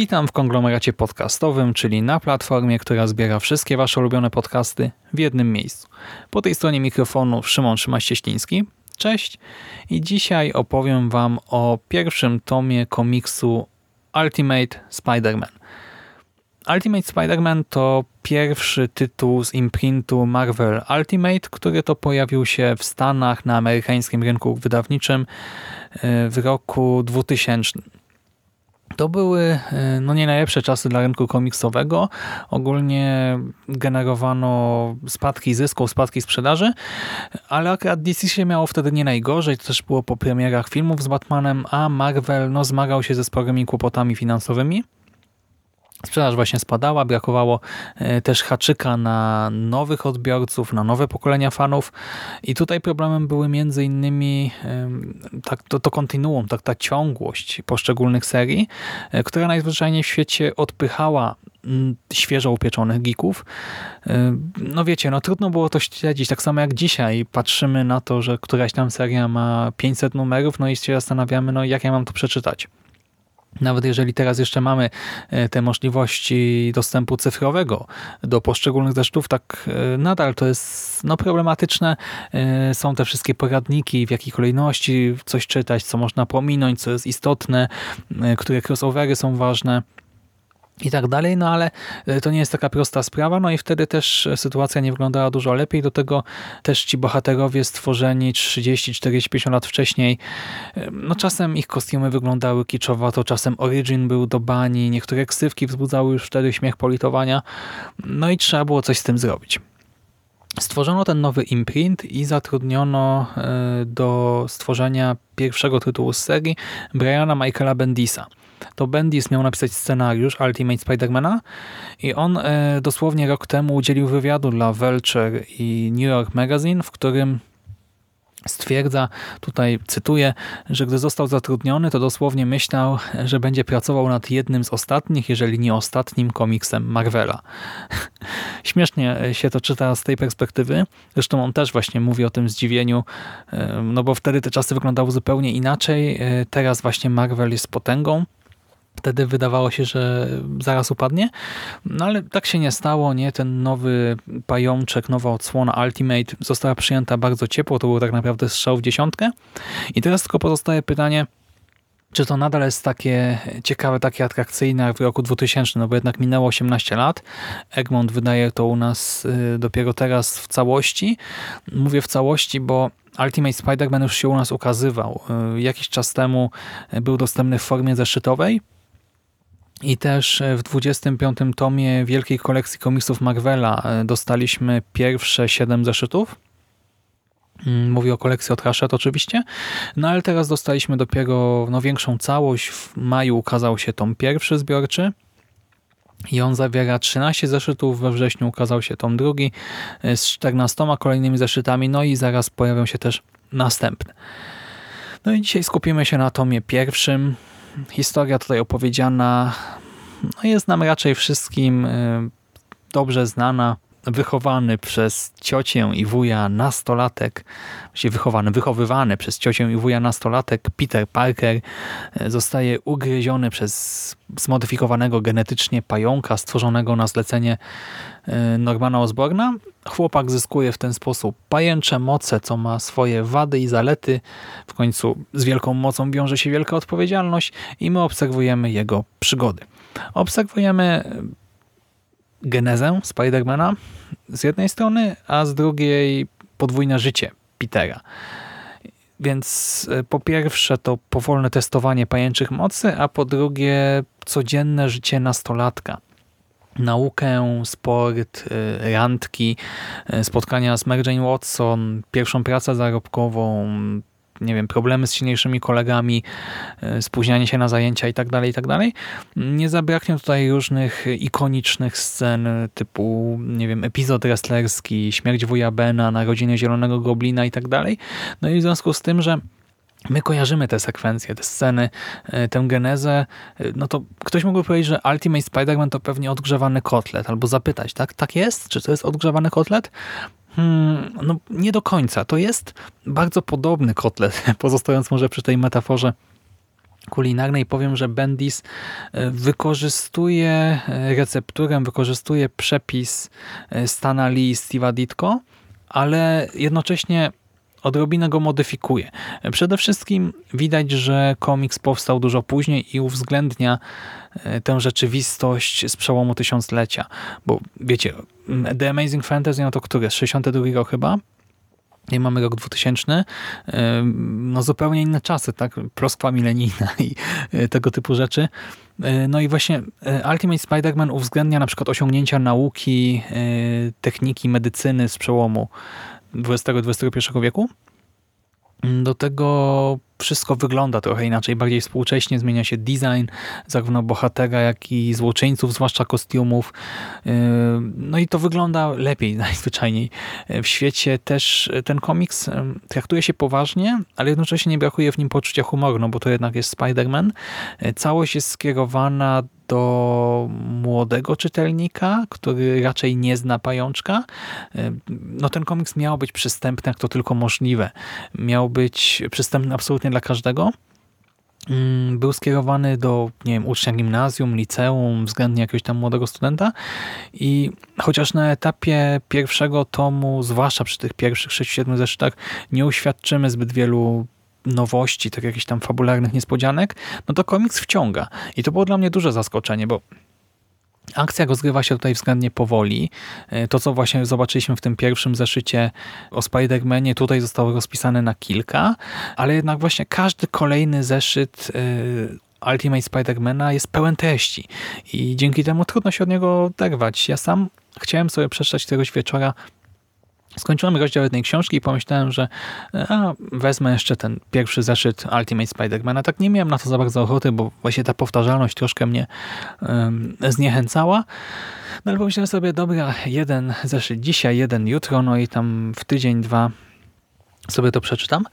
Witam w konglomeracie podcastowym, czyli na platformie, która zbiera wszystkie Wasze ulubione podcasty w jednym miejscu. Po tej stronie mikrofonu Szymon Szymaś-Cieśliński. Cześć i dzisiaj opowiem Wam o pierwszym tomie komiksu Ultimate Spider-Man. Ultimate Spider-Man to pierwszy tytuł z imprintu Marvel Ultimate, który to pojawił się w Stanach na amerykańskim rynku wydawniczym e, w roku 2000. To były e, no nie najlepsze czasy dla rynku komiksowego. Ogólnie generowano spadki zysku, spadki sprzedaży, ale akurat DC się miało wtedy nie najgorzej. To też było po premierach filmów z Batmanem, a Marvel no, zmagał się ze sporymi kłopotami finansowymi. Sprzedaż właśnie spadała, brakowało e, też haczyka na nowych odbiorców, na nowe pokolenia fanów i tutaj problemem były między innymi tak, to, to kontinuum, tak, ta ciągłość poszczególnych serii, e, która najzwyczajniej w świecie odpychała mm, świeżo upieczonych geeków. E, no wiecie, no trudno było to śledzić, tak samo jak dzisiaj patrzymy na to, że któraś tam seria ma 500 numerów, no i się zastanawiamy, no jak ja mam to przeczytać. Nawet jeżeli teraz jeszcze mamy e, te możliwości dostępu cyfrowego do poszczególnych zeszytów, tak e, nadal to jest no, problematyczne. E, są te wszystkie poradniki, w jakiej kolejności coś czytać, co można pominąć, co jest istotne, które crossovery są ważne i tak dalej, no ale e, to nie jest taka prosta sprawa, no i wtedy też sytuacja nie wyglądała dużo lepiej, do tego też ci bohaterowie stworzeni 30, 40, 50 lat wcześniej, e, no czasem ich kostiumy wyglądały to czasem origin był do bani, niektóre ksywki wzbudzały już wtedy śmiech politowania, no i trzeba było coś z tym zrobić. Stworzono ten nowy imprint i zatrudniono e, do stworzenia pierwszego tytułu z serii Briana Michaela Bendisa – to Bendis miał napisać scenariusz Ultimate Spidermana i on e, dosłownie rok temu udzielił wywiadu dla Vulture i New York Magazine, w którym Stwierdza, tutaj cytuję, że gdy został zatrudniony, to dosłownie myślał, że będzie pracował nad jednym z ostatnich, jeżeli nie ostatnim komiksem Marvela. Śmiesznie się to czyta z tej perspektywy. Zresztą on też właśnie mówi o tym zdziwieniu, e, no bo wtedy te czasy wyglądały zupełnie inaczej. E, teraz właśnie Marvel jest potęgą Wtedy wydawało się, że zaraz upadnie, no ale tak się nie stało, nie? Ten nowy pajączek, nowa odsłona Ultimate została przyjęta bardzo ciepło, to był tak naprawdę strzał w dziesiątkę. I teraz tylko pozostaje pytanie, czy to nadal jest takie ciekawe, takie atrakcyjne jak w roku 2000, no bo jednak minęło 18 lat. Egmont wydaje to u nas y, dopiero teraz w całości. Mówię w całości, bo Ultimate Spider-Man już się u nas ukazywał. Y, jakiś czas temu był dostępny w formie zeszytowej, i też e, w 25. tomie wielkiej kolekcji komiksów Marvela e, dostaliśmy pierwsze 7 zeszytów. Mm, mówię o kolekcji od Hachette oczywiście. No ale teraz dostaliśmy dopiero no, większą całość. W maju ukazał się tom pierwszy zbiorczy. I on zawiera 13 zeszytów, we wrześniu ukazał się tom drugi e, z 14 kolejnymi zeszytami, no i zaraz pojawią się też następne. No i dzisiaj skupimy się na tomie pierwszym, historia tutaj opowiedziana no jest nam raczej wszystkim y, dobrze znana. Wychowany przez ciocię i wuja nastolatek, właściwie wychowany, wychowywany przez ciocię i wuja nastolatek Peter Parker y, zostaje ugryziony przez zmodyfikowanego genetycznie pająka stworzonego na zlecenie y, Normana Osborna. Chłopak zyskuje w ten sposób pajęcze moce, co ma swoje wady i zalety. W końcu z wielką mocą wiąże się wielka odpowiedzialność i my obserwujemy jego przygody. Obserwujemy genezę Spidermana z jednej strony, a z drugiej podwójne życie Petera. Więc e, po pierwsze to powolne testowanie pajęczych mocy, a po drugie codzienne życie nastolatka. Naukę, sport, e, randki, e, spotkania z Mary Jane Watson, pierwszą pracę zarobkową, nie wiem, problemy z silniejszymi kolegami, e, spóźnianie się na zajęcia i tak dalej, i tak dalej. Nie zabraknie tutaj różnych ikonicznych scen typu, nie wiem, epizod wrestlerski, śmierć wuja Bena, narodziny Zielonego Goblina i tak dalej. No i w związku z tym, że My kojarzymy te sekwencje, te sceny, e, tę genezę, e, no to ktoś mógłby powiedzieć, że Ultimate Spider-Man to pewnie odgrzewany kotlet, albo zapytać, tak? Tak jest? Czy to jest odgrzewany kotlet? Hmm, no nie do końca. To jest bardzo podobny kotlet, pozostając może przy tej metaforze kulinarnej powiem, że Bendis e, wykorzystuje recepturę, wykorzystuje przepis Stana Lee i Steve'a Ditko, ale jednocześnie odrobinę go modyfikuje. Przede wszystkim widać, że komiks powstał dużo później i uwzględnia e, tę rzeczywistość z przełomu tysiąclecia. Bo wiecie, The Amazing Fantasy, no to który jest? 62 rok chyba? I mamy rok 2000, e, no zupełnie inne czasy, tak? Ploskwa milenijna i e, tego typu rzeczy. No i właśnie Ultimate Spider-Man uwzględnia na przykład osiągnięcia nauki, techniki, medycyny z przełomu XX-XXI wieku. Do tego wszystko wygląda trochę inaczej, bardziej współcześnie, zmienia się design zarówno bohatera, jak i złoczyńców, zwłaszcza kostiumów. Yy, no i to wygląda lepiej najzwyczajniej. W świecie też ten komiks yy, traktuje się poważnie, ale jednocześnie nie brakuje w nim poczucia humoru, no bo to jednak jest Spider-Man. Yy, całość jest skierowana do młodego czytelnika, który raczej nie zna pajączka. No ten komiks miał być przystępny jak to tylko możliwe. Miał być przystępny absolutnie dla każdego. Mm, był skierowany do nie wiem, ucznia gimnazjum, liceum, względnie jakiegoś tam młodego studenta i chociaż na etapie pierwszego tomu, zwłaszcza przy tych pierwszych 6-7 zeszytach, nie uświadczymy zbyt wielu nowości, tak jakichś tam fabularnych niespodzianek, no to komiks wciąga. I to było dla mnie duże zaskoczenie, bo Akcja rozgrywa się tutaj względnie powoli. E, to, co właśnie zobaczyliśmy w tym pierwszym zeszycie o Spider-Manie, tutaj zostało rozpisane na kilka, ale jednak właśnie każdy kolejny zeszyt e, Ultimate Spider-Mana jest pełen treści i dzięki temu trudno się od niego oderwać. Ja sam chciałem sobie przeczytać któregoś wieczora Skończyłem rozdział jednej książki i pomyślałem, że a, wezmę jeszcze ten pierwszy zeszyt Ultimate Spider-Man. A tak nie miałem na to za bardzo ochoty, bo właśnie ta powtarzalność troszkę mnie um, zniechęcała. No ale pomyślałem sobie, dobra, jeden zeszyt dzisiaj, jeden jutro, no i tam w tydzień, dwa sobie to przeczytam.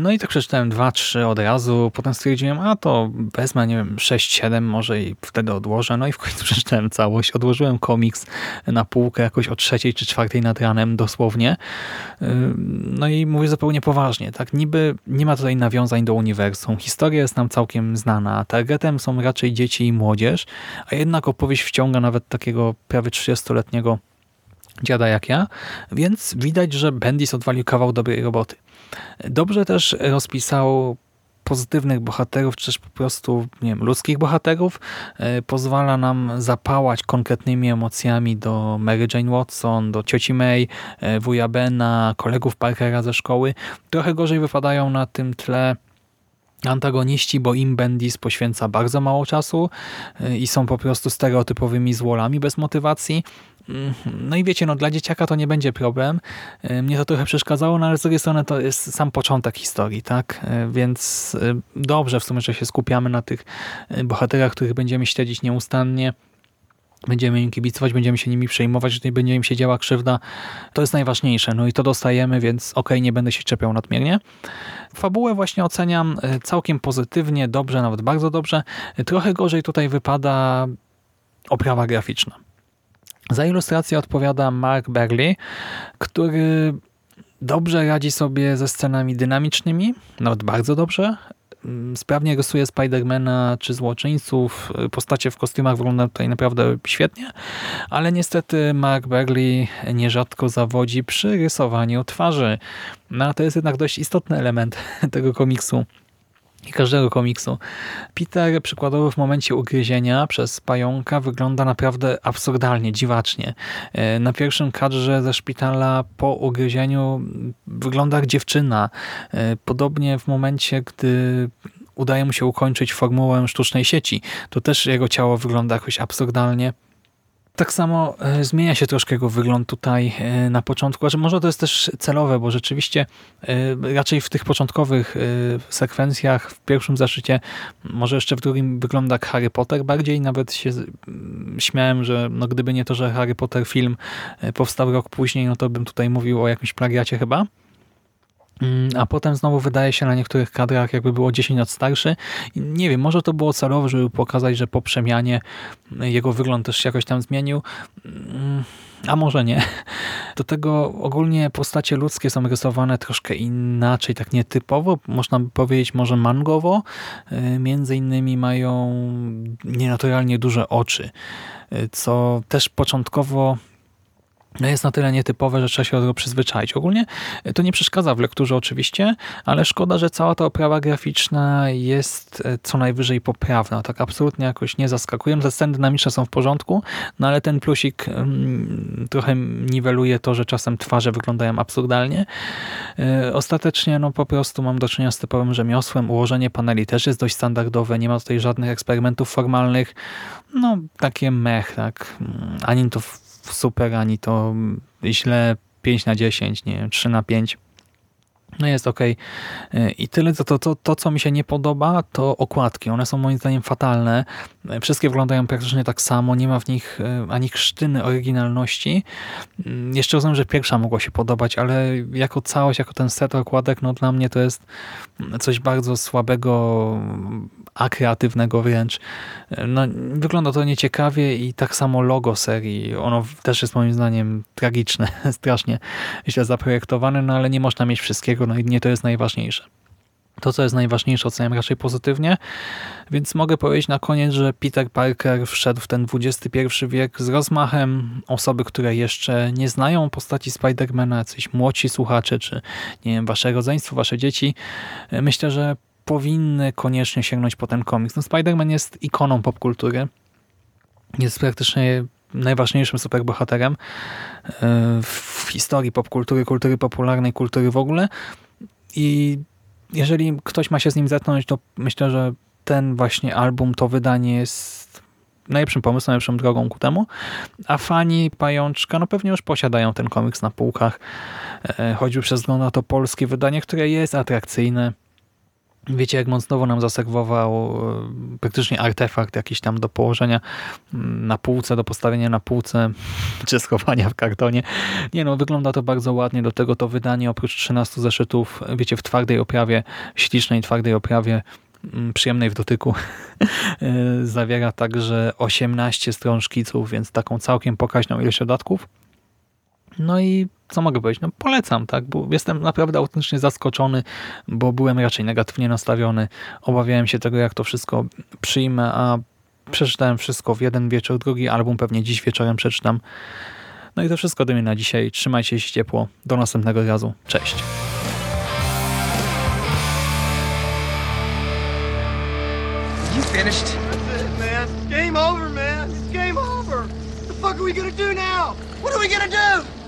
No i tak przeczytałem dwa, trzy od razu. Potem stwierdziłem, a to wezmę, nie wiem, sześć, siedem może i wtedy odłożę. No i w końcu przeczytałem całość. Odłożyłem komiks na półkę jakoś o trzeciej czy czwartej nad ranem dosłownie. No i mówię zupełnie poważnie. Tak, niby nie ma tutaj nawiązań do uniwersum. Historia jest nam całkiem znana. Targetem są raczej dzieci i młodzież, a jednak opowieść wciąga nawet takiego prawie 30-letniego dziada jak ja, więc widać, że Bendis odwalił kawał dobrej roboty. Dobrze też rozpisał pozytywnych bohaterów, czy też po prostu nie wiem, ludzkich bohaterów, e, pozwala nam zapałać konkretnymi emocjami do Mary Jane Watson, do cioci May, e, wuja Bena, kolegów Parkera ze szkoły. Trochę gorzej wypadają na tym tle antagoniści, bo im Bendis poświęca bardzo mało czasu e, i są po prostu stereotypowymi złolami bez motywacji. No i wiecie, no dla dzieciaka to nie będzie problem. E, mnie to trochę przeszkadzało, no ale z drugiej strony to jest sam początek historii, tak? E, więc e, dobrze w sumie, że się skupiamy na tych bohaterach, których będziemy śledzić nieustannie. Będziemy im kibicować, będziemy się nimi przejmować, że nie będzie im się działa krzywda. To jest najważniejsze. No i to dostajemy, więc okej, okay, nie będę się czepiał nadmiernie. Fabułę właśnie oceniam całkiem pozytywnie, dobrze, nawet bardzo dobrze. Trochę gorzej tutaj wypada oprawa graficzna. Za ilustrację odpowiada Mark Berley, który dobrze radzi sobie ze scenami dynamicznymi, nawet bardzo dobrze. Mm, sprawnie rysuje Spidermana czy złoczyńców. Postacie w kostiumach wyglądają tutaj naprawdę świetnie, ale niestety Mark Berley nierzadko zawodzi przy rysowaniu twarzy. No, to jest jednak dość istotny element tego komiksu i każdego komiksu. Peter przykładowo w momencie ugryzienia przez pająka wygląda naprawdę absurdalnie, dziwacznie. E, na pierwszym kadrze ze szpitala po ugryzieniu wygląda jak dziewczyna. E, podobnie w momencie, gdy udaje mu się ukończyć formułę sztucznej sieci, to też jego ciało wygląda jakoś absurdalnie. Tak samo e, zmienia się troszkę jego wygląd tutaj e, na początku, a że może to jest też celowe, bo rzeczywiście e, raczej w tych początkowych sekwencjach, w pierwszym zaszycie, może jeszcze w drugim wygląda jak Harry Potter bardziej, nawet się z- m, śmiałem, że no gdyby nie to, że Harry Potter film powstał rok później, no to bym tutaj mówił o jakimś plagiacie chyba. Mm, A potem znowu wydaje się na niektórych kadrach, jakby było 10 lat starszy. Nie wiem, może to było celowe, żeby pokazać, że po przemianie jego wygląd też się jakoś tam zmienił. Mm, A może nie. Do tego ogólnie postacie ludzkie są rysowane troszkę inaczej, tak nietypowo, można by powiedzieć może mangowo. Y, Między innymi mają nienaturalnie duże oczy, y, co też początkowo jest na tyle nietypowe, że trzeba się do tego przyzwyczaić. Ogólnie to nie przeszkadza w lekturze oczywiście, ale szkoda, że cała ta oprawa graficzna jest e, co najwyżej poprawna. Tak absolutnie jakoś nie zaskakuje. Te sceny dynamiczne są w porządku, no ale ten plusik mm, trochę niweluje to, że czasem twarze wyglądają absurdalnie. E, Ostatecznie no po prostu mam do czynienia z typowym rzemiosłem. Ułożenie paneli też jest dość standardowe, nie ma tutaj żadnych eksperymentów formalnych. No takie mech, tak. Mm, Ani to super, ani to mm, źle 5 na 10, nie wiem, 3 na 5. No jest ok. I tyle, to, to, to, to, co mi się nie podoba, to okładki. One są moim zdaniem fatalne. E, Wszystkie wyglądają praktycznie tak samo. Nie ma w nich e, ani krztyny oryginalności. Mm, Jeszcze rozumiem, że pierwsza mogła się podobać, ale jako całość, jako ten set okładek, no dla mnie to jest coś bardzo słabego, a kreatywnego wręcz. No, wygląda to nieciekawie i tak samo logo serii. Ono też jest moim zdaniem tragiczne, strasznie źle zaprojektowane, no ale nie można mieć wszystkiego, no i nie to jest najważniejsze. To, co jest najważniejsze, oceniam raczej pozytywnie, więc mogę powiedzieć na koniec, że Peter Parker wszedł w ten XXI wiek z rozmachem. Osoby, które jeszcze nie znają postaci Spidermana, jacyś młodsi słuchacze, czy nie wiem, wasze rodzeństwo, wasze dzieci, myślę, że powinny koniecznie sięgnąć po ten komiks. No, Spider-Man jest ikoną popkultury. Jest praktycznie najważniejszym superbohaterem e, w historii popkultury, kultury popularnej, kultury w ogóle. I jeżeli ktoś ma się z nim zetknąć, to myślę, że ten właśnie album, to wydanie jest najlepszym pomysłem, najlepszą drogą ku temu. A fani Pajączka, no pewnie już posiadają ten komiks na półkach. E, Choćby przez wzgląd na to polskie wydanie, które jest atrakcyjne. Wiecie, jak znowu nam zaserwował e, praktycznie artefakt jakiś tam do położenia mm, na półce, do postawienia na półce, czy schowania w kartonie. Nie no, wygląda to bardzo ładnie. Do tego to wydanie oprócz 13 zeszytów, wiecie, w twardej oprawie, ślicznej twardej oprawie, mm, przyjemnej w dotyku, e, zawiera także 18 stron szkiców, więc taką całkiem pokaźną ilość dodatków. No i co mogę powiedzieć? No polecam, tak, bo jestem naprawdę autentycznie zaskoczony, bo byłem raczej negatywnie nastawiony. Obawiałem się tego, jak to wszystko przyjmę, a przeczytałem wszystko w jeden wieczór, drugi album pewnie dziś wieczorem przeczytam. No i to wszystko do mnie na dzisiaj. Trzymajcie się ciepło. Do następnego razu. Cześć. You finished? That's it, man. It's game over, man. It's game over. What the fuck are we gonna do now? What are we gonna do?